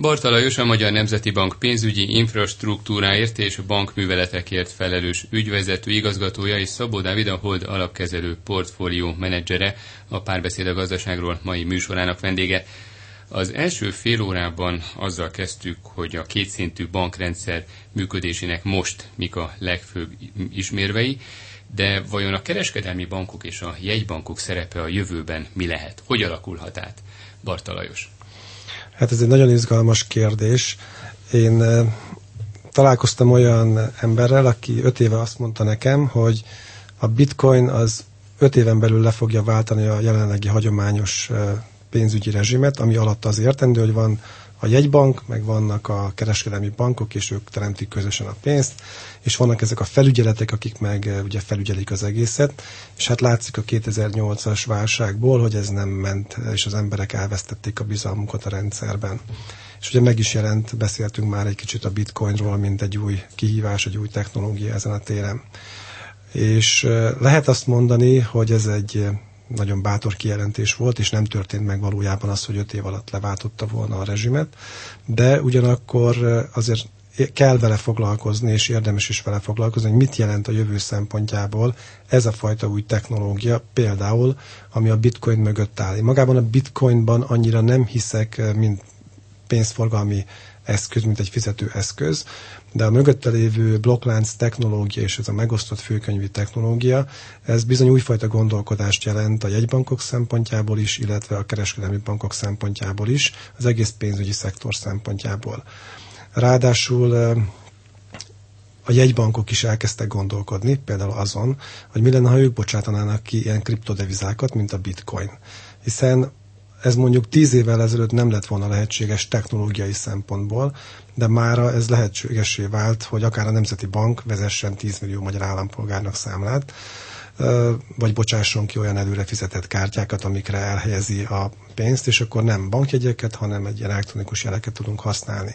Bartalajos a Magyar Nemzeti Bank pénzügyi infrastruktúráért és bankműveletekért felelős ügyvezető igazgatója és Szabó Dávid a Hold alapkezelő portfólió menedzsere, a Párbeszéd a gazdaságról mai műsorának vendége. Az első fél órában azzal kezdtük, hogy a kétszintű bankrendszer működésének most mik a legfőbb ismérvei, de vajon a kereskedelmi bankok és a jegybankok szerepe a jövőben mi lehet? Hogy alakulhat át? Bartalajos. Hát ez egy nagyon izgalmas kérdés. Én találkoztam olyan emberrel, aki öt éve azt mondta nekem, hogy a bitcoin az öt éven belül le fogja váltani a jelenlegi hagyományos pénzügyi rezsimet, ami alatt az értendő, hogy van a jegybank, meg vannak a kereskedelmi bankok, és ők teremtik közösen a pénzt, és vannak ezek a felügyeletek, akik meg eh, ugye felügyelik az egészet, és hát látszik a 2008-as válságból, hogy ez nem ment, és az emberek elvesztették a bizalmukat a rendszerben. És ugye meg is jelent, beszéltünk már egy kicsit a bitcoinról, mint egy új kihívás, egy új technológia ezen a téren. És eh, lehet azt mondani, hogy ez egy eh, nagyon bátor kijelentés volt, és nem történt meg valójában az, hogy öt év alatt leváltotta volna a rezsimet, de ugyanakkor azért kell vele foglalkozni, és érdemes is vele foglalkozni, hogy mit jelent a jövő szempontjából ez a fajta új technológia, például, ami a bitcoin mögött áll. Én magában a bitcoinban annyira nem hiszek, mint pénzforgalmi eszköz, mint egy fizető eszköz, de a mögötte lévő blokklánc technológia és ez a megosztott főkönyvi technológia, ez bizony újfajta gondolkodást jelent a jegybankok szempontjából is, illetve a kereskedelmi bankok szempontjából is, az egész pénzügyi szektor szempontjából. Ráadásul a jegybankok is elkezdtek gondolkodni, például azon, hogy mi lenne, ha ők bocsátanának ki ilyen kriptodevizákat, mint a bitcoin. Hiszen ez mondjuk tíz évvel ezelőtt nem lett volna lehetséges technológiai szempontból, de mára ez lehetségesé vált, hogy akár a Nemzeti Bank vezessen 10 millió magyar állampolgárnak számlát, vagy bocsásson ki olyan előre fizetett kártyákat, amikre elhelyezi a pénzt, és akkor nem bankjegyeket, hanem egy ilyen elektronikus jeleket tudunk használni.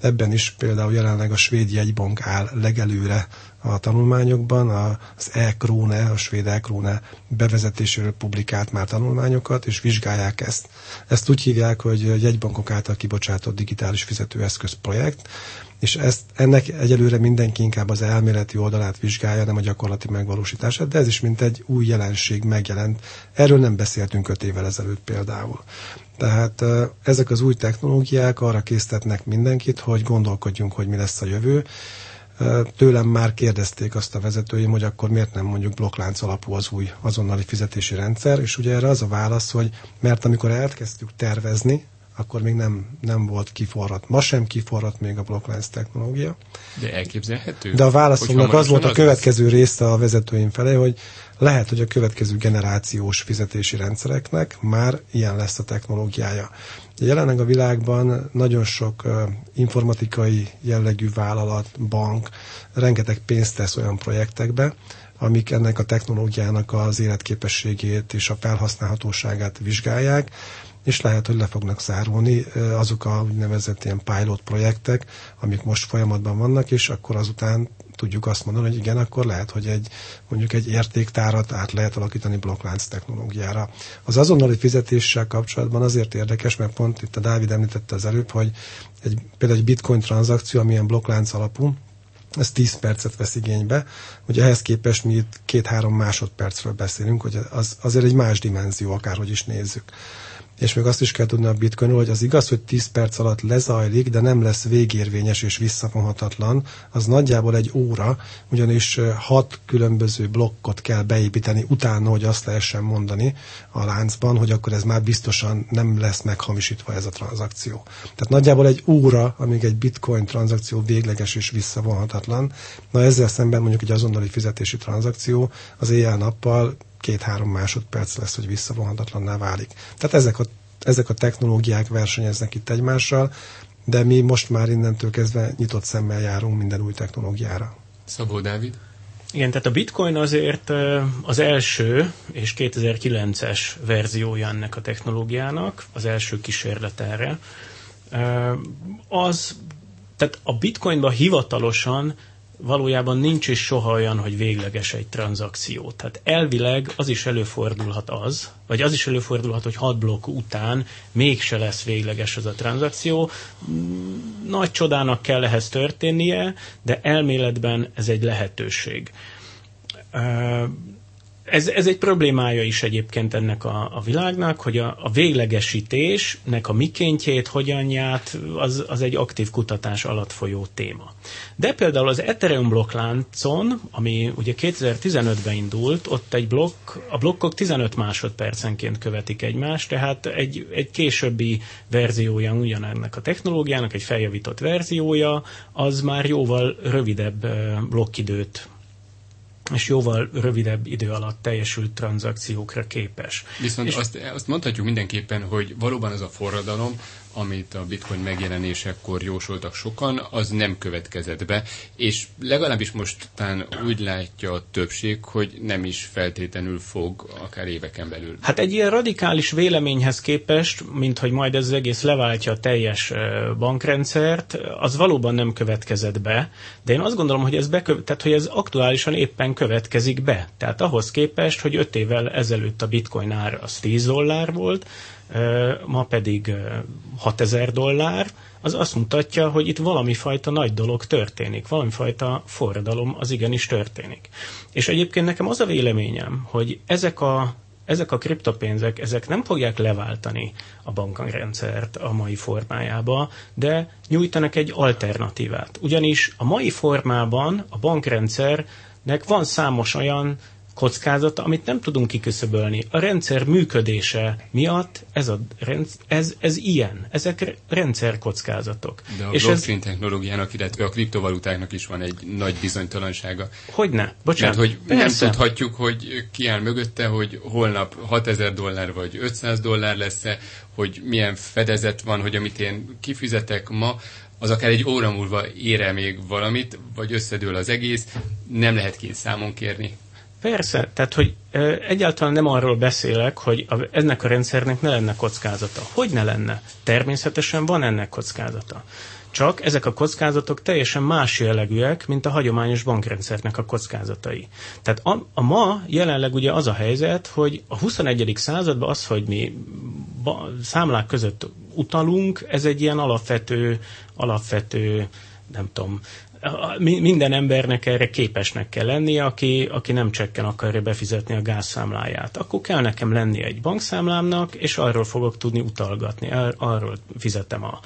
Ebben is például jelenleg a svéd jegybank áll legelőre a tanulmányokban, az e-króne, a svéd e-króne bevezetéséről publikált már tanulmányokat, és vizsgálják ezt. Ezt úgy hívják, hogy jegybankok által kibocsátott digitális fizetőeszköz projekt, és ezt, ennek egyelőre mindenki inkább az elméleti oldalát vizsgálja, nem a gyakorlati megvalósítását, de ez is mint egy új jelenség megjelent. Erről nem beszéltünk öt évvel ezelőtt például. Tehát ezek az új technológiák arra késztetnek mindenkit, hogy gondolkodjunk, hogy mi lesz a jövő. Tőlem már kérdezték azt a vezetőim, hogy akkor miért nem mondjuk blokklánc alapú az új azonnali fizetési rendszer, és ugye erre az a válasz, hogy mert amikor elkezdtük tervezni, akkor még nem, nem volt kiforrat. Ma sem kiforrat még a blokklánc technológia. De elképzelhető? De a válaszomnak az volt a következő része a vezetőim felé, hogy lehet, hogy a következő generációs fizetési rendszereknek már ilyen lesz a technológiája. Jelenleg a világban nagyon sok informatikai jellegű vállalat, bank rengeteg pénzt tesz olyan projektekbe, amik ennek a technológiának az életképességét és a felhasználhatóságát vizsgálják, és lehet, hogy le fognak zárulni azok a úgynevezett ilyen pilot projektek, amik most folyamatban vannak, és akkor azután tudjuk azt mondani, hogy igen, akkor lehet, hogy egy mondjuk egy értéktárat át lehet alakítani blokklánc technológiára. Az azonnali fizetéssel kapcsolatban azért érdekes, mert pont itt a Dávid említette az előbb, hogy egy, például egy bitcoin tranzakció, amilyen blokklánc alapú, ez 10 percet vesz igénybe, hogy ehhez képest mi itt két-három másodpercről beszélünk, hogy az azért egy más dimenzió, akárhogy is nézzük és még azt is kell tudni a bitcoinról, hogy az igaz, hogy 10 perc alatt lezajlik, de nem lesz végérvényes és visszavonhatatlan, az nagyjából egy óra, ugyanis hat különböző blokkot kell beépíteni utána, hogy azt lehessen mondani a láncban, hogy akkor ez már biztosan nem lesz meghamisítva ez a tranzakció. Tehát nagyjából egy óra, amíg egy bitcoin tranzakció végleges és visszavonhatatlan. Na ezzel szemben mondjuk egy azonnali fizetési tranzakció az éjjel-nappal két-három másodperc lesz, hogy visszavonhatatlanná válik. Tehát ezek a, ezek a technológiák versenyeznek itt egymással, de mi most már innentől kezdve nyitott szemmel járunk minden új technológiára. Szabó Dávid? Igen, tehát a bitcoin azért az első és 2009-es verziója ennek a technológiának, az első kísérlet erre. Az, tehát a bitcoinban hivatalosan valójában nincs is soha olyan, hogy végleges egy tranzakció. Tehát elvileg az is előfordulhat az, vagy az is előfordulhat, hogy hat blokk után mégse lesz végleges az a tranzakció. Nagy csodának kell ehhez történnie, de elméletben ez egy lehetőség ez, ez egy problémája is egyébként ennek a, a világnak, hogy a, a véglegesítésnek a mikéntjét, hogyanját, az, az egy aktív kutatás alatt folyó téma. De például az Ethereum blokkláncon, ami ugye 2015-ben indult, ott egy blokk, a blokkok 15 másodpercenként követik egymást, tehát egy, egy későbbi verziója ugyanennek a technológiának, egy feljavított verziója, az már jóval rövidebb blokkidőt és jóval rövidebb idő alatt teljesült tranzakciókra képes. Viszont és azt, azt mondhatjuk mindenképpen, hogy valóban az a forradalom, amit a bitcoin megjelenésekor jósoltak sokan, az nem következett be, és legalábbis mostán úgy látja a többség, hogy nem is feltétlenül fog akár éveken belül. Hát egy ilyen radikális véleményhez képest, mint hogy majd ez egész leváltja a teljes bankrendszert, az valóban nem következett be, de én azt gondolom, hogy ez, beköv- tehát, hogy ez aktuálisan éppen következik be. Tehát ahhoz képest, hogy öt évvel ezelőtt a bitcoin ár az 10 dollár volt, ma pedig 6000 dollár, az azt mutatja, hogy itt valami fajta nagy dolog történik, valami fajta forradalom az igenis történik. És egyébként nekem az a véleményem, hogy ezek a ezek a kriptopénzek, ezek nem fogják leváltani a bankrendszert a mai formájába, de nyújtanak egy alternatívát. Ugyanis a mai formában a bankrendszernek van számos olyan kockázata, amit nem tudunk kiküszöbölni. A rendszer működése miatt ez, a rendsz, ez, ez ilyen. Ezek rendszerkockázatok. De a És blockchain ez... technológiának, illetve a kriptovalutáknak is van egy nagy bizonytalansága. Hogyne? Bocsánat. Mert hogy Persze. nem tudhatjuk, hogy ki áll mögötte, hogy holnap 6000 dollár vagy 500 dollár lesz-e, hogy milyen fedezet van, hogy amit én kifizetek ma, az akár egy óra múlva ér -e még valamit, vagy összedől az egész, nem lehet ki számon kérni. Persze, tehát hogy egyáltalán nem arról beszélek, hogy a, ennek a rendszernek ne lenne kockázata. Hogy ne lenne? Természetesen van ennek kockázata. Csak ezek a kockázatok teljesen más jellegűek, mint a hagyományos bankrendszernek a kockázatai. Tehát a, a ma jelenleg ugye az a helyzet, hogy a 21. században az, hogy mi ba, számlák között utalunk, ez egy ilyen alapvető, alapvető nem tudom, minden embernek erre képesnek kell lennie, aki, aki nem csekken akarja befizetni a gázszámláját. Akkor kell nekem lenni egy bankszámlámnak, és arról fogok tudni utalgatni. Arról fizetem a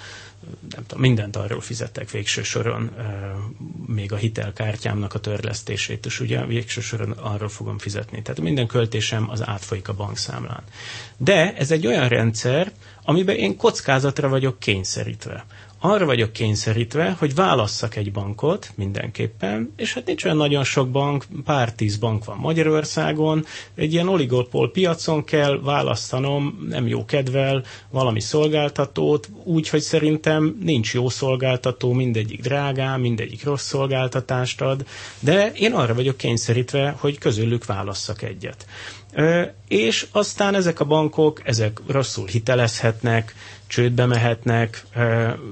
nem tudom, mindent arról fizettek végső soron, még a hitelkártyámnak a törlesztését, és ugye végső soron arról fogom fizetni. Tehát minden költésem az átfolyik a bankszámlán. De ez egy olyan rendszer, amiben én kockázatra vagyok kényszerítve arra vagyok kényszerítve, hogy válasszak egy bankot mindenképpen, és hát nincs olyan nagyon sok bank, pár tíz bank van Magyarországon, egy ilyen oligopol piacon kell választanom, nem jó kedvel, valami szolgáltatót, úgy, hogy szerintem nincs jó szolgáltató, mindegyik drágá, mindegyik rossz szolgáltatást ad, de én arra vagyok kényszerítve, hogy közülük válasszak egyet. És aztán ezek a bankok, ezek rosszul hitelezhetnek, csődbe mehetnek,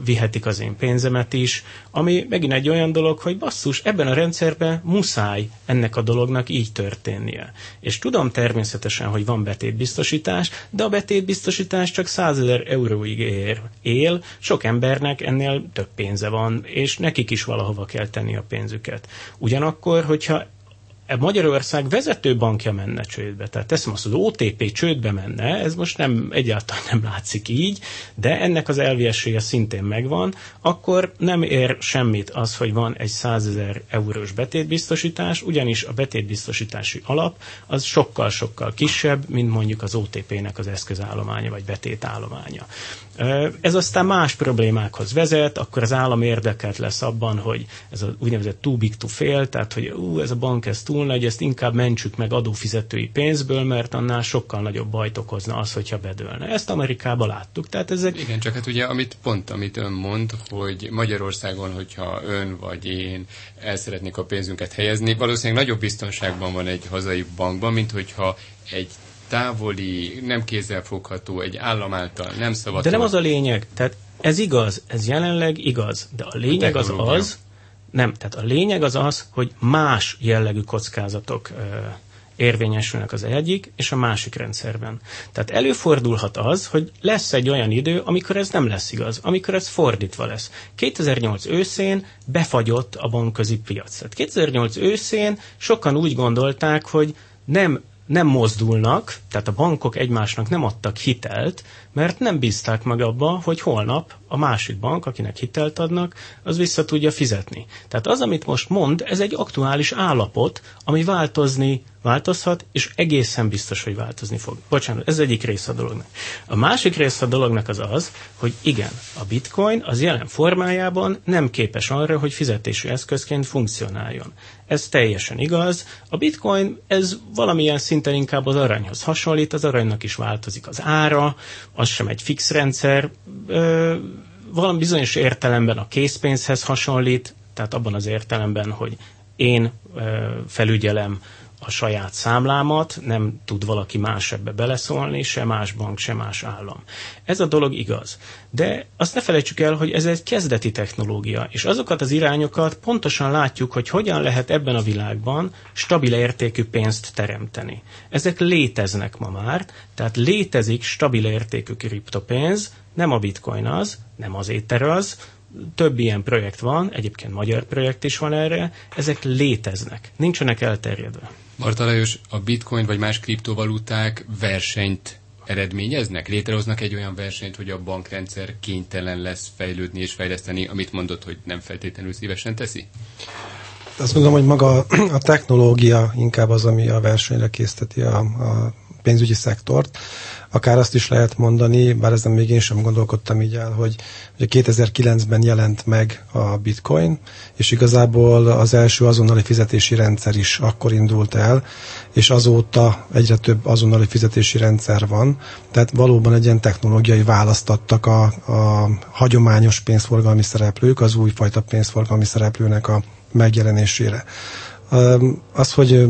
vihetik az én pénzemet is, ami megint egy olyan dolog, hogy basszus, ebben a rendszerben muszáj ennek a dolognak így történnie. És tudom természetesen, hogy van betétbiztosítás, de a betétbiztosítás csak 100 ezer euróig ér, él, sok embernek ennél több pénze van, és nekik is valahova kell tenni a pénzüket. Ugyanakkor, hogyha Magyarország vezető bankja menne csődbe. Tehát teszem azt, az OTP csődbe menne, ez most nem egyáltalán nem látszik így, de ennek az elviessége szintén megvan, akkor nem ér semmit az, hogy van egy 100 ezer eurós betétbiztosítás, ugyanis a betétbiztosítási alap az sokkal-sokkal kisebb, mint mondjuk az OTP-nek az eszközállománya vagy betétállománya. Ez aztán más problémákhoz vezet, akkor az állam érdekelt lesz abban, hogy ez a úgynevezett too big to fail, tehát hogy ú, ez a bank ez túl nagy, ezt inkább mentsük meg adófizetői pénzből, mert annál sokkal nagyobb bajt okozna az, hogyha bedőlne. Ezt Amerikában láttuk. Tehát ezek... Igen, csak hát ugye amit pont, amit ön mond, hogy Magyarországon, hogyha ön vagy én el szeretnék a pénzünket helyezni, valószínűleg nagyobb biztonságban van egy hazai bankban, mint hogyha egy távoli, nem kézzelfogható, egy állam által nem szabad. De nem az a lényeg. Tehát ez igaz, ez jelenleg igaz. De a lényeg az az, Nem, tehát a lényeg az az, hogy más jellegű kockázatok érvényesülnek az egyik és a másik rendszerben. Tehát előfordulhat az, hogy lesz egy olyan idő, amikor ez nem lesz igaz, amikor ez fordítva lesz. 2008 őszén befagyott a bankközi piac. Tehát 2008 őszén sokan úgy gondolták, hogy nem nem mozdulnak, tehát a bankok egymásnak nem adtak hitelt, mert nem bízták meg abba, hogy holnap a másik bank, akinek hitelt adnak, az vissza tudja fizetni. Tehát az, amit most mond, ez egy aktuális állapot, ami változni változhat, és egészen biztos, hogy változni fog. Bocsánat, ez egyik része a dolognak. A másik része a dolognak az az, hogy igen, a bitcoin az jelen formájában nem képes arra, hogy fizetési eszközként funkcionáljon. Ez teljesen igaz. A bitcoin, ez valamilyen szinten inkább az aranyhoz hasonlít, az aranynak is változik az ára, az sem egy fix rendszer, ö, valami bizonyos értelemben a készpénzhez hasonlít, tehát abban az értelemben, hogy én ö, felügyelem a saját számlámat, nem tud valaki más ebbe beleszólni, se más bank, se más állam. Ez a dolog igaz. De azt ne felejtsük el, hogy ez egy kezdeti technológia, és azokat az irányokat pontosan látjuk, hogy hogyan lehet ebben a világban stabil értékű pénzt teremteni. Ezek léteznek ma már, tehát létezik stabil értékű kriptopénz, nem a bitcoin az, nem az éter az, több ilyen projekt van, egyébként magyar projekt is van erre, ezek léteznek, nincsenek elterjedve. Marta Lajos, a bitcoin vagy más kriptovaluták versenyt eredményeznek? Létrehoznak egy olyan versenyt, hogy a bankrendszer kénytelen lesz fejlődni és fejleszteni, amit mondott, hogy nem feltétlenül szívesen teszi? Azt gondolom, hogy maga a technológia inkább az, ami a versenyre készteti a, a pénzügyi szektort. Akár azt is lehet mondani, bár ezen még én sem gondolkodtam így el, hogy ugye 2009-ben jelent meg a bitcoin, és igazából az első azonnali fizetési rendszer is akkor indult el, és azóta egyre több azonnali fizetési rendszer van, tehát valóban egy ilyen technológiai választattak a, a hagyományos pénzforgalmi szereplők az újfajta pénzforgalmi szereplőnek a megjelenésére. Az, hogy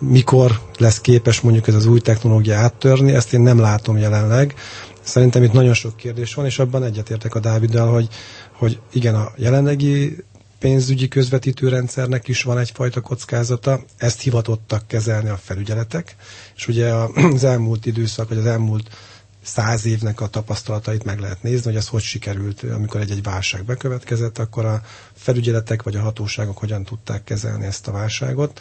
mikor lesz képes mondjuk ez az új technológia áttörni, ezt én nem látom jelenleg. Szerintem itt nagyon sok kérdés van, és abban egyetértek a Dáviddal, hogy, hogy igen, a jelenlegi pénzügyi közvetítő rendszernek is van egyfajta kockázata, ezt hivatottak kezelni a felügyeletek, és ugye az elmúlt időszak, vagy az elmúlt száz évnek a tapasztalatait meg lehet nézni, hogy ez hogy sikerült, amikor egy-egy válság bekövetkezett, akkor a felügyeletek vagy a hatóságok hogyan tudták kezelni ezt a válságot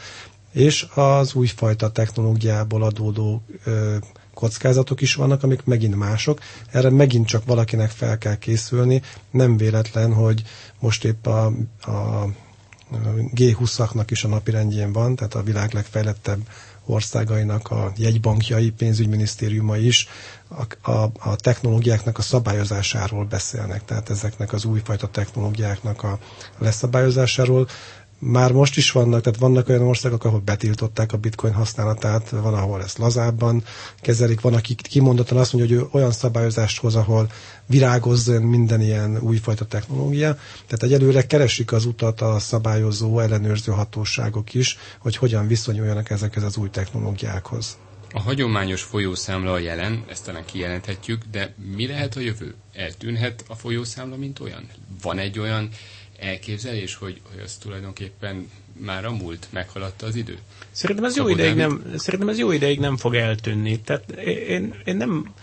és az újfajta technológiából adódó ö, kockázatok is vannak, amik megint mások. Erre megint csak valakinek fel kell készülni. Nem véletlen, hogy most épp a, a G20-aknak is a napirendjén van, tehát a világ legfejlettebb országainak a jegybankjai, pénzügyminisztériuma is a, a, a technológiáknak a szabályozásáról beszélnek, tehát ezeknek az újfajta technológiáknak a leszabályozásáról már most is vannak, tehát vannak olyan országok, ahol betiltották a bitcoin használatát, van, ahol ezt lazábban kezelik, van, aki kimondottan azt mondja, hogy ő olyan szabályozást hoz, ahol virágozzon minden ilyen újfajta technológia. Tehát egyelőre keresik az utat a szabályozó, ellenőrző hatóságok is, hogy hogyan viszonyuljanak ezekhez az új technológiákhoz. A hagyományos folyószámla a jelen, ezt talán kijelenthetjük, de mi lehet a jövő? Eltűnhet a folyószámla, mint olyan? Van egy olyan elképzelés, hogy, hogy az tulajdonképpen már a múlt meghaladta az idő? Szerintem ez, jó ideig nem, szerintem ez jó ideig nem fog eltűnni. Tehát én, én nem,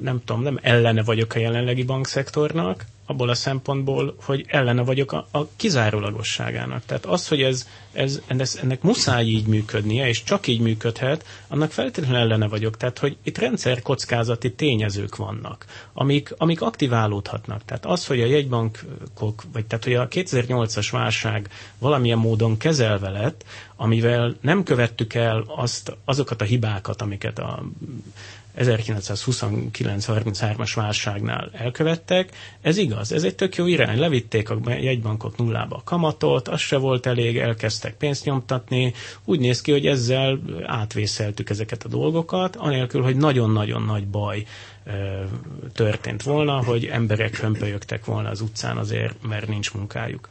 nem tudom, nem ellene vagyok a jelenlegi bankszektornak, abból a szempontból, hogy ellene vagyok a, a kizárólagosságának. Tehát az, hogy ez, ez, ennek muszáj így működnie, és csak így működhet, annak feltétlenül ellene vagyok. Tehát, hogy itt rendszerkockázati tényezők vannak, amik, amik aktiválódhatnak. Tehát az, hogy a jegybankok, vagy tehát, hogy a 2008-as válság valamilyen módon kezelve lett, amivel nem követtük el azt, azokat a hibákat, amiket a 1929-33-as válságnál elkövettek. Ez igaz, ez egy tök jó irány. Levitték a jegybankok nullába a kamatot, az se volt elég, elkezdtek pénzt nyomtatni. Úgy néz ki, hogy ezzel átvészeltük ezeket a dolgokat, anélkül, hogy nagyon-nagyon nagy baj történt volna, hogy emberek hömpölyögtek volna az utcán azért, mert nincs munkájuk.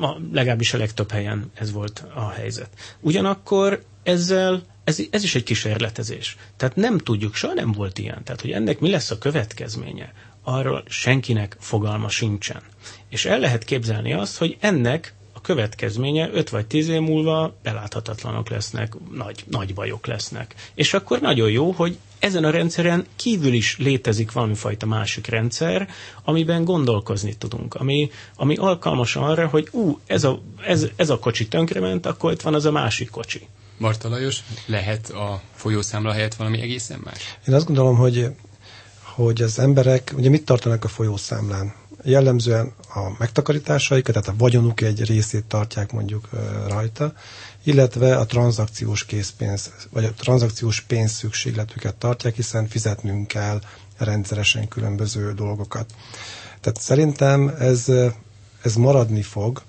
A, legalábbis a legtöbb helyen ez volt a helyzet. Ugyanakkor ezzel ez, ez is egy kísérletezés. Tehát nem tudjuk, soha nem volt ilyen. Tehát, hogy ennek mi lesz a következménye, arról senkinek fogalma sincsen. És el lehet képzelni azt, hogy ennek a következménye 5 vagy 10 év múlva beláthatatlanok lesznek, nagy, nagy bajok lesznek. És akkor nagyon jó, hogy ezen a rendszeren kívül is létezik valamifajta másik rendszer, amiben gondolkozni tudunk, ami, ami alkalmas arra, hogy ú, ez a, ez, ez a kocsi tönkrement, akkor itt van az a másik kocsi. Marta Lajos, lehet a folyószámla helyett valami egészen más? Én azt gondolom, hogy, hogy az emberek, ugye mit tartanak a folyószámlán? Jellemzően a megtakarításaikat, tehát a vagyonuk egy részét tartják mondjuk rajta, illetve a tranzakciós készpénz, vagy a tranzakciós pénz szükségletüket tartják, hiszen fizetnünk kell rendszeresen különböző dolgokat. Tehát szerintem ez, ez maradni fog,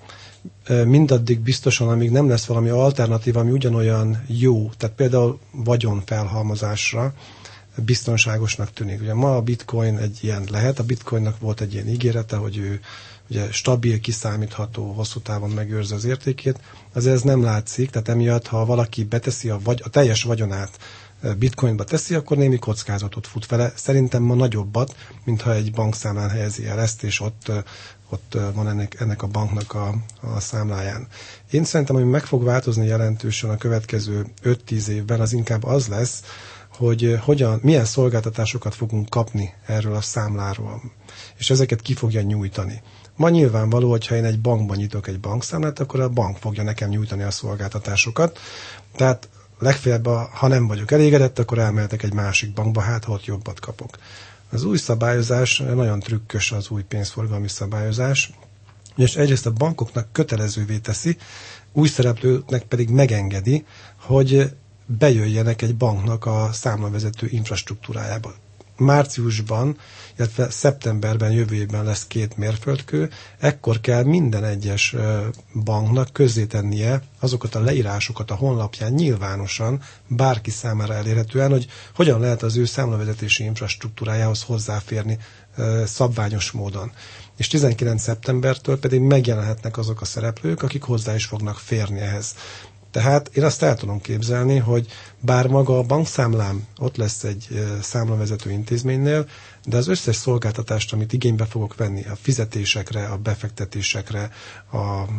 mindaddig biztosan, amíg nem lesz valami alternatív, ami ugyanolyan jó, tehát például vagyon felhalmozásra biztonságosnak tűnik. Ugye ma a bitcoin egy ilyen lehet, a bitcoinnak volt egy ilyen ígérete, hogy ő ugye stabil, kiszámítható, hosszú távon megőrzi az értékét, azért ez nem látszik, tehát emiatt, ha valaki beteszi a, vagy, a teljes vagyonát bitcoinba teszi, akkor némi kockázatot fut vele. Szerintem ma nagyobbat, mintha egy bankszámlán helyezi el ezt, és ott, ott van ennek, ennek a banknak a, a számláján. Én szerintem, hogy meg fog változni jelentősen a következő 5-10 évben, az inkább az lesz, hogy hogyan, milyen szolgáltatásokat fogunk kapni erről a számláról, és ezeket ki fogja nyújtani. Ma nyilvánvaló, hogyha én egy bankban nyitok egy bankszámlát, akkor a bank fogja nekem nyújtani a szolgáltatásokat. Tehát legfeljebb, ha nem vagyok elégedett, akkor elmehetek egy másik bankba, hát ha ott jobbat kapok. Az új szabályozás nagyon trükkös az új pénzforgalmi szabályozás, és egyrészt a bankoknak kötelezővé teszi, új szereplőknek pedig megengedi, hogy bejöjjenek egy banknak a számlavezető infrastruktúrájába. Márciusban illetve szeptemberben, jövő évben lesz két mérföldkő, ekkor kell minden egyes banknak közzétennie azokat a leírásokat a honlapján nyilvánosan, bárki számára elérhetően, hogy hogyan lehet az ő számlavezetési infrastruktúrájához hozzáférni szabványos módon. És 19. szeptembertől pedig megjelenhetnek azok a szereplők, akik hozzá is fognak férni ehhez. Tehát én azt el tudom képzelni, hogy bár maga a bankszámlám ott lesz egy számlavezető intézménynél, de az összes szolgáltatást, amit igénybe fogok venni, a fizetésekre, a befektetésekre,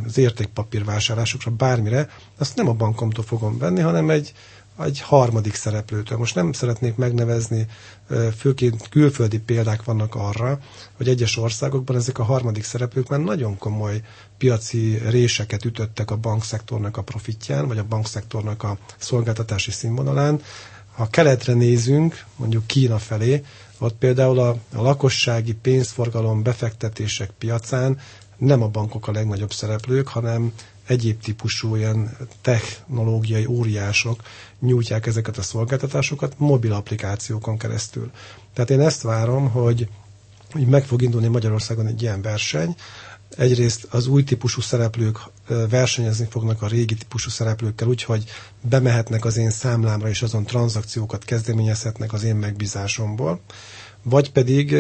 az értékpapírvásárlásokra, bármire, azt nem a bankomtól fogom venni, hanem egy, egy harmadik szereplőtől. Most nem szeretnék megnevezni, főként külföldi példák vannak arra, hogy egyes országokban ezek a harmadik szereplők már nagyon komoly piaci réseket ütöttek a bankszektornak a profitján, vagy a bankszektornak a szolgáltatási színvonalán. Ha keletre nézünk, mondjuk Kína felé, ott például a, a lakossági pénzforgalom befektetések piacán nem a bankok a legnagyobb szereplők, hanem egyéb típusú ilyen technológiai óriások nyújtják ezeket a szolgáltatásokat mobil applikációkon keresztül. Tehát én ezt várom, hogy, hogy meg fog indulni Magyarországon egy ilyen verseny. Egyrészt az új típusú szereplők versenyezni fognak a régi típusú szereplőkkel, úgyhogy bemehetnek az én számlámra, és azon tranzakciókat kezdeményezhetnek az én megbízásomból. Vagy pedig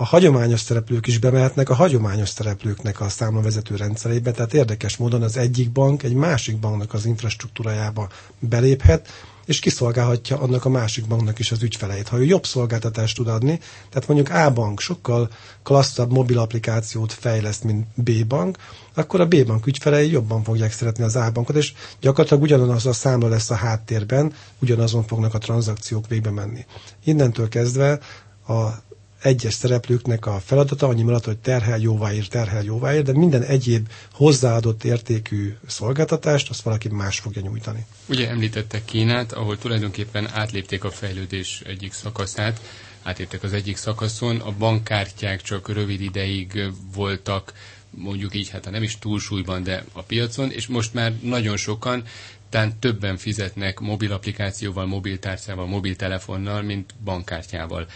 a hagyományos szereplők is bemehetnek a hagyományos szereplőknek a számlavezető rendszerébe, tehát érdekes módon az egyik bank egy másik banknak az infrastruktúrájába beléphet, és kiszolgálhatja annak a másik banknak is az ügyfeleit. Ha ő jobb szolgáltatást tud adni, tehát mondjuk A bank sokkal klasszabb mobil applikációt fejleszt, mint B bank, akkor a B bank ügyfelei jobban fogják szeretni az A bankot, és gyakorlatilag ugyanaz a számla lesz a háttérben, ugyanazon fognak a tranzakciók végbe menni. Innentől kezdve a egyes szereplőknek a feladata annyi maradt, hogy terhel, jóváír, terhel, jóváír, de minden egyéb hozzáadott értékű szolgáltatást azt valaki más fogja nyújtani. Ugye említette Kínát, ahol tulajdonképpen átlépték a fejlődés egyik szakaszát, átértek az egyik szakaszon, a bankkártyák csak rövid ideig voltak, mondjuk így, hát nem is túlsúlyban, de a piacon, és most már nagyon sokan talán többen fizetnek mobil applikációval, mobiltárcával, mobiltelefonnal, mint bankkártyával.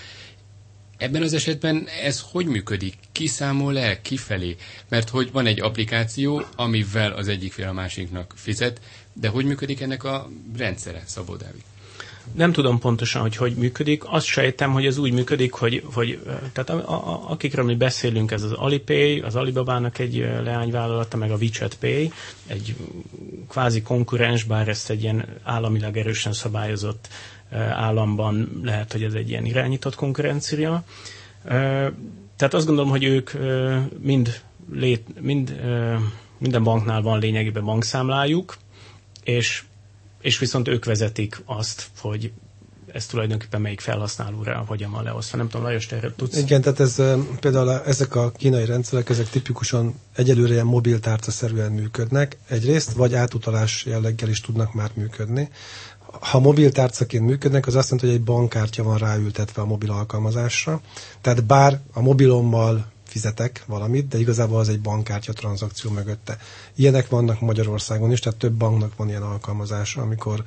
Ebben az esetben ez hogy működik? Ki el, kifelé? Mert hogy van egy applikáció, amivel az egyik fél a másiknak fizet, de hogy működik ennek a rendszere, Szabó Dávid? Nem tudom pontosan, hogy hogy működik. Azt sejtem, hogy ez úgy működik, hogy, hogy tehát a, a, akikről mi beszélünk, ez az Alipay, az Alibabának egy leányvállalata, meg a WeChat Pay, egy kvázi konkurens, bár ezt egy ilyen államilag erősen szabályozott államban lehet, hogy ez egy ilyen irányított konkurencia. Tehát azt gondolom, hogy ők mind, lét, mind minden banknál van lényegében bankszámlájuk, és, és viszont ők vezetik azt, hogy ez tulajdonképpen melyik felhasználóra hogyan van leosztva. Nem tudom, Lajos, te tudsz? Igen, tehát ez, például ezek a kínai rendszerek, ezek tipikusan egyelőre ilyen mobiltárca-szerűen működnek egyrészt, vagy átutalás jelleggel is tudnak már működni. Ha mobiltárcaként működnek, az azt jelenti, hogy egy bankkártya van ráültetve a mobil alkalmazásra. Tehát bár a mobilommal fizetek valamit, de igazából az egy bankkártya tranzakció mögötte. Ilyenek vannak Magyarországon is, tehát több banknak van ilyen alkalmazása, amikor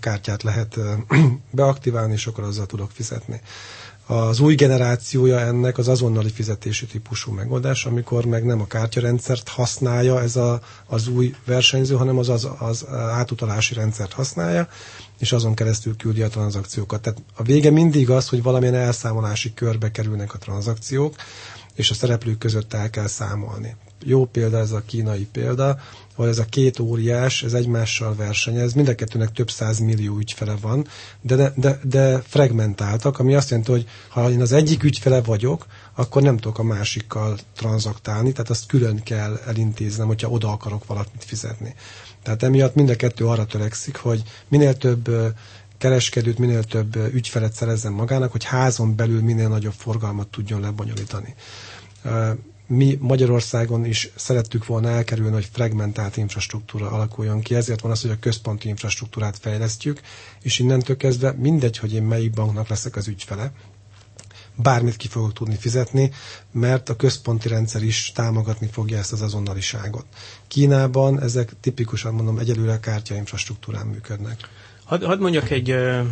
kártyát lehet beaktiválni, és akkor azzal tudok fizetni. Az új generációja ennek az azonnali fizetési típusú megoldás, amikor meg nem a kártyarendszert használja ez a, az új versenyző, hanem az, az, az átutalási rendszert használja, és azon keresztül küldi a tranzakciókat. Tehát a vége mindig az, hogy valamilyen elszámolási körbe kerülnek a tranzakciók, és a szereplők között el kell számolni. Jó példa ez a kínai példa, ahol ez a két óriás, ez egymással versenyez, mind a kettőnek több száz millió ügyfele van, de, de, de fragmentáltak, ami azt jelenti, hogy ha én az egyik ügyfele vagyok, akkor nem tudok a másikkal tranzaktálni, tehát azt külön kell elintéznem, hogyha oda akarok valamit fizetni. Tehát emiatt mind a kettő arra törekszik, hogy minél több kereskedőt, minél több ügyfelet szerezzen magának, hogy házon belül minél nagyobb forgalmat tudjon lebonyolítani. Mi Magyarországon is szerettük volna elkerülni, hogy fragmentált infrastruktúra alakuljon ki, ezért van az, hogy a központi infrastruktúrát fejlesztjük, és innentől kezdve mindegy, hogy én melyik banknak leszek az ügyfele, bármit ki fogok tudni fizetni, mert a központi rendszer is támogatni fogja ezt az azonnaliságot. Kínában ezek tipikusan mondom egyelőre kártya infrastruktúrán működnek. Hadd had mondjak egy, e,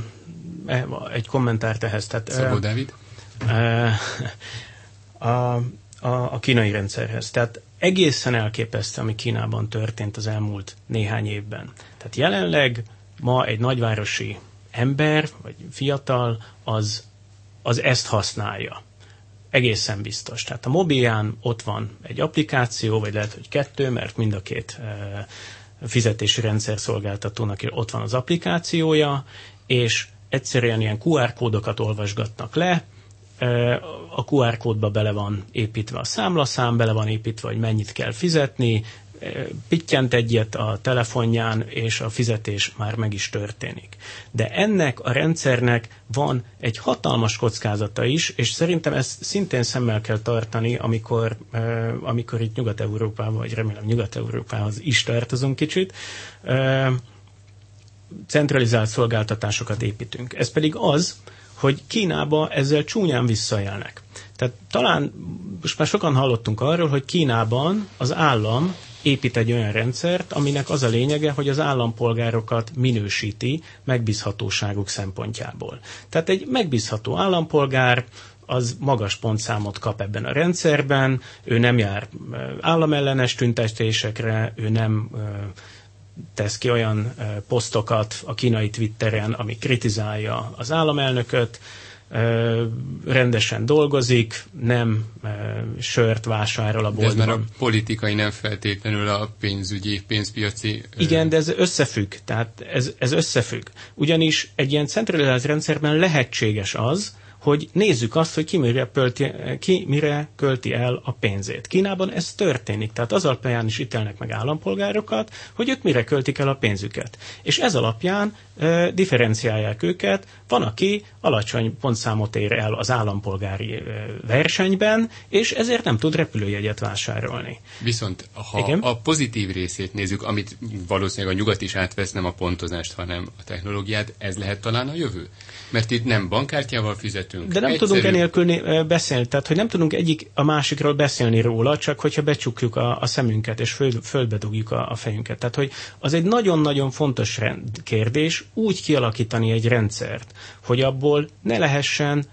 egy kommentárt ehhez. Tehát, Szabó Dávid? A, a, a kínai rendszerhez. Tehát egészen elképesztő, ami Kínában történt az elmúlt néhány évben. Tehát jelenleg ma egy nagyvárosi ember, vagy fiatal, az, az ezt használja. Egészen biztos. Tehát a mobilján ott van egy applikáció, vagy lehet, hogy kettő, mert mind a két e, fizetési rendszer szolgáltatónak ott van az applikációja, és egyszerűen ilyen QR kódokat olvasgatnak le, a QR kódba bele van építve a számlaszám, bele van építve, hogy mennyit kell fizetni, pittyent egyet a telefonján, és a fizetés már meg is történik. De ennek a rendszernek van egy hatalmas kockázata is, és szerintem ezt szintén szemmel kell tartani, amikor, amikor itt Nyugat-Európában, vagy remélem Nyugat-Európához is tartozunk kicsit, centralizált szolgáltatásokat építünk. Ez pedig az, hogy Kínába ezzel csúnyán visszajelnek. Tehát talán most már sokan hallottunk arról, hogy Kínában az állam épít egy olyan rendszert, aminek az a lényege, hogy az állampolgárokat minősíti megbízhatóságuk szempontjából. Tehát egy megbízható állampolgár az magas pontszámot kap ebben a rendszerben, ő nem jár államellenes tüntetésekre, ő nem tesz ki olyan posztokat a kínai Twitteren, ami kritizálja az államelnököt, rendesen dolgozik, nem sört vásárol a boltban. De ez már a politikai, nem feltétlenül a pénzügyi, pénzpiaci... Igen, de ez összefügg. Tehát ez, ez összefügg. Ugyanis egy ilyen centralizált rendszerben lehetséges az, hogy nézzük azt, hogy ki mire, pölti, ki mire költi el a pénzét. Kínában ez történik, tehát az alapján is ítélnek meg állampolgárokat, hogy ők mire költik el a pénzüket. És ez alapján e, differenciálják őket. Van, aki alacsony pontszámot ér el az állampolgári e, versenyben, és ezért nem tud repülőjegyet vásárolni. Viszont ha Igen? a pozitív részét nézzük, amit valószínűleg a nyugat is átvesz, nem a pontozást, hanem a technológiát, ez lehet talán a jövő? Mert itt nem bankkártyával fizetünk. De nem egyszerű... tudunk enélkül beszélni, tehát hogy nem tudunk egyik a másikról beszélni róla, csak hogyha becsukjuk a, a szemünket és föl, fölbe dugjuk a, a fejünket. Tehát, hogy az egy nagyon-nagyon fontos rend, kérdés úgy kialakítani egy rendszert, hogy abból ne lehessen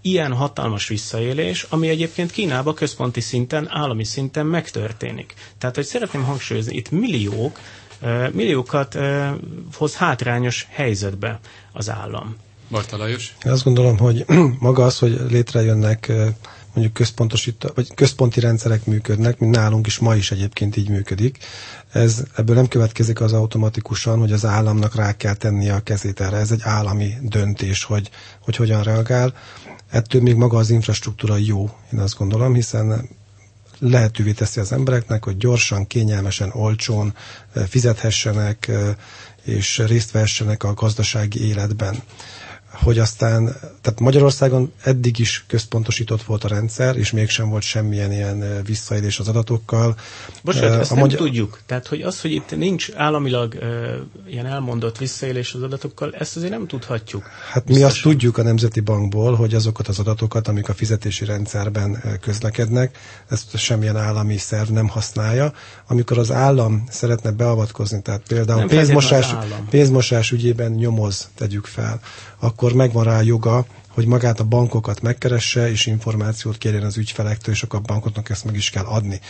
ilyen hatalmas visszaélés, ami egyébként Kínában központi szinten, állami szinten megtörténik. Tehát, hogy szeretném hangsúlyozni, itt milliók, milliókat hoz hátrányos helyzetbe az állam. Marta Lajos? Én azt gondolom, hogy maga az, hogy létrejönnek mondjuk központosít, vagy központi rendszerek működnek, mint nálunk is ma is egyébként így működik. Ez, ebből nem következik az automatikusan, hogy az államnak rá kell tennie a kezét erre. Ez egy állami döntés, hogy, hogy hogyan reagál. Ettől még maga az infrastruktúra jó, én azt gondolom, hiszen lehetővé teszi az embereknek, hogy gyorsan, kényelmesen, olcsón fizethessenek és részt vehessenek a gazdasági életben hogy aztán, tehát Magyarországon eddig is központosított volt a rendszer, és mégsem volt semmilyen ilyen visszaélés az adatokkal. Bocsánat, uh, ezt nem magyar... tudjuk. Tehát, hogy az, hogy itt nincs államilag uh, ilyen elmondott visszaélés az adatokkal, ezt azért nem tudhatjuk. Hát biztosan. mi azt tudjuk a Nemzeti Bankból, hogy azokat az adatokat, amik a fizetési rendszerben közlekednek, ezt semmilyen állami szerv nem használja. Amikor az állam szeretne beavatkozni, tehát például pénzmosás, pénzmosás ügyében nyomoz, tegyük fel, akkor megvan rá joga, hogy magát a bankokat megkeresse, és információt kérjen az ügyfelektől, és akkor a bankoknak ezt meg is kell adni.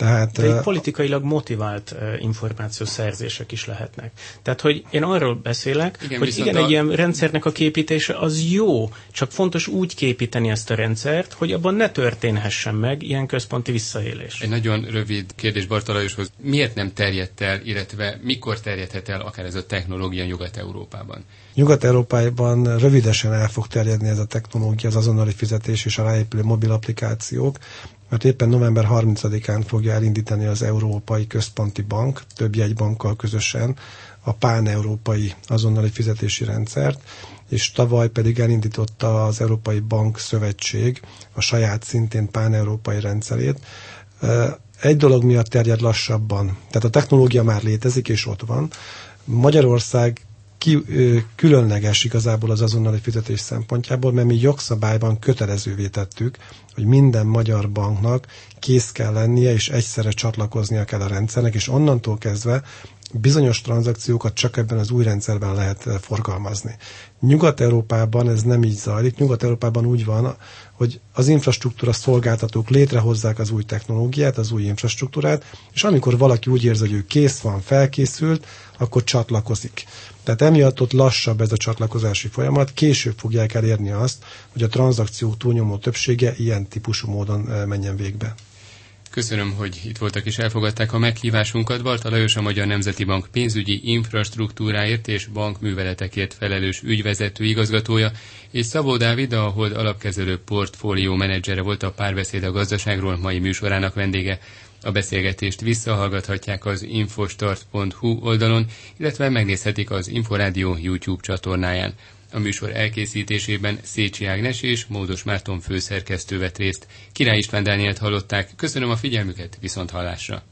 Tehát, De egy politikailag motivált információszerzések is lehetnek. Tehát, hogy én arról beszélek, igen, hogy igen, a... egy ilyen rendszernek a képítése az jó, csak fontos úgy képíteni ezt a rendszert, hogy abban ne történhessen meg ilyen központi visszaélés. Egy nagyon rövid kérdés Bartalajoshoz. Miért nem terjedt el, illetve mikor terjedhet el akár ez a technológia Nyugat-Európában? Nyugat-Európában rövidesen el fog terjedni ez a technológia, az azonnali fizetés és a ráépülő mobil applikációk, mert éppen november 30-án fogja elindítani az Európai Központi Bank több jegybankkal közösen a pán-európai azonnali fizetési rendszert, és tavaly pedig elindította az Európai Bank Szövetség a saját szintén pán-európai rendszerét. Egy dolog miatt terjed lassabban, tehát a technológia már létezik és ott van. Magyarország ki, különleges igazából az azonnali fizetés szempontjából, mert mi jogszabályban kötelezővé tettük, hogy minden magyar banknak kész kell lennie, és egyszerre csatlakoznia kell a rendszernek, és onnantól kezdve bizonyos tranzakciókat csak ebben az új rendszerben lehet forgalmazni. Nyugat-Európában ez nem így zajlik. Nyugat-Európában úgy van, hogy az infrastruktúra szolgáltatók létrehozzák az új technológiát, az új infrastruktúrát, és amikor valaki úgy érzi, hogy ő kész van, felkészült, akkor csatlakozik. Tehát emiatt ott lassabb ez a csatlakozási folyamat, később fogják elérni azt, hogy a tranzakciók túlnyomó többsége ilyen típusú módon menjen végbe. Köszönöm, hogy itt voltak és elfogadták a meghívásunkat. Barta Lajos a Magyar Nemzeti Bank pénzügyi infrastruktúráért és bankműveletekért felelős ügyvezető igazgatója, és Szabó Dávid, a Hold alapkezelő portfólió menedzsere volt a párbeszéd a gazdaságról mai műsorának vendége. A beszélgetést visszahallgathatják az infostart.hu oldalon, illetve megnézhetik az Inforádió YouTube csatornáján. A műsor elkészítésében Szécsi Ágnes és Módos Márton főszerkesztő vett részt. Király István Dánielt hallották. Köszönöm a figyelmüket, viszont hallásra!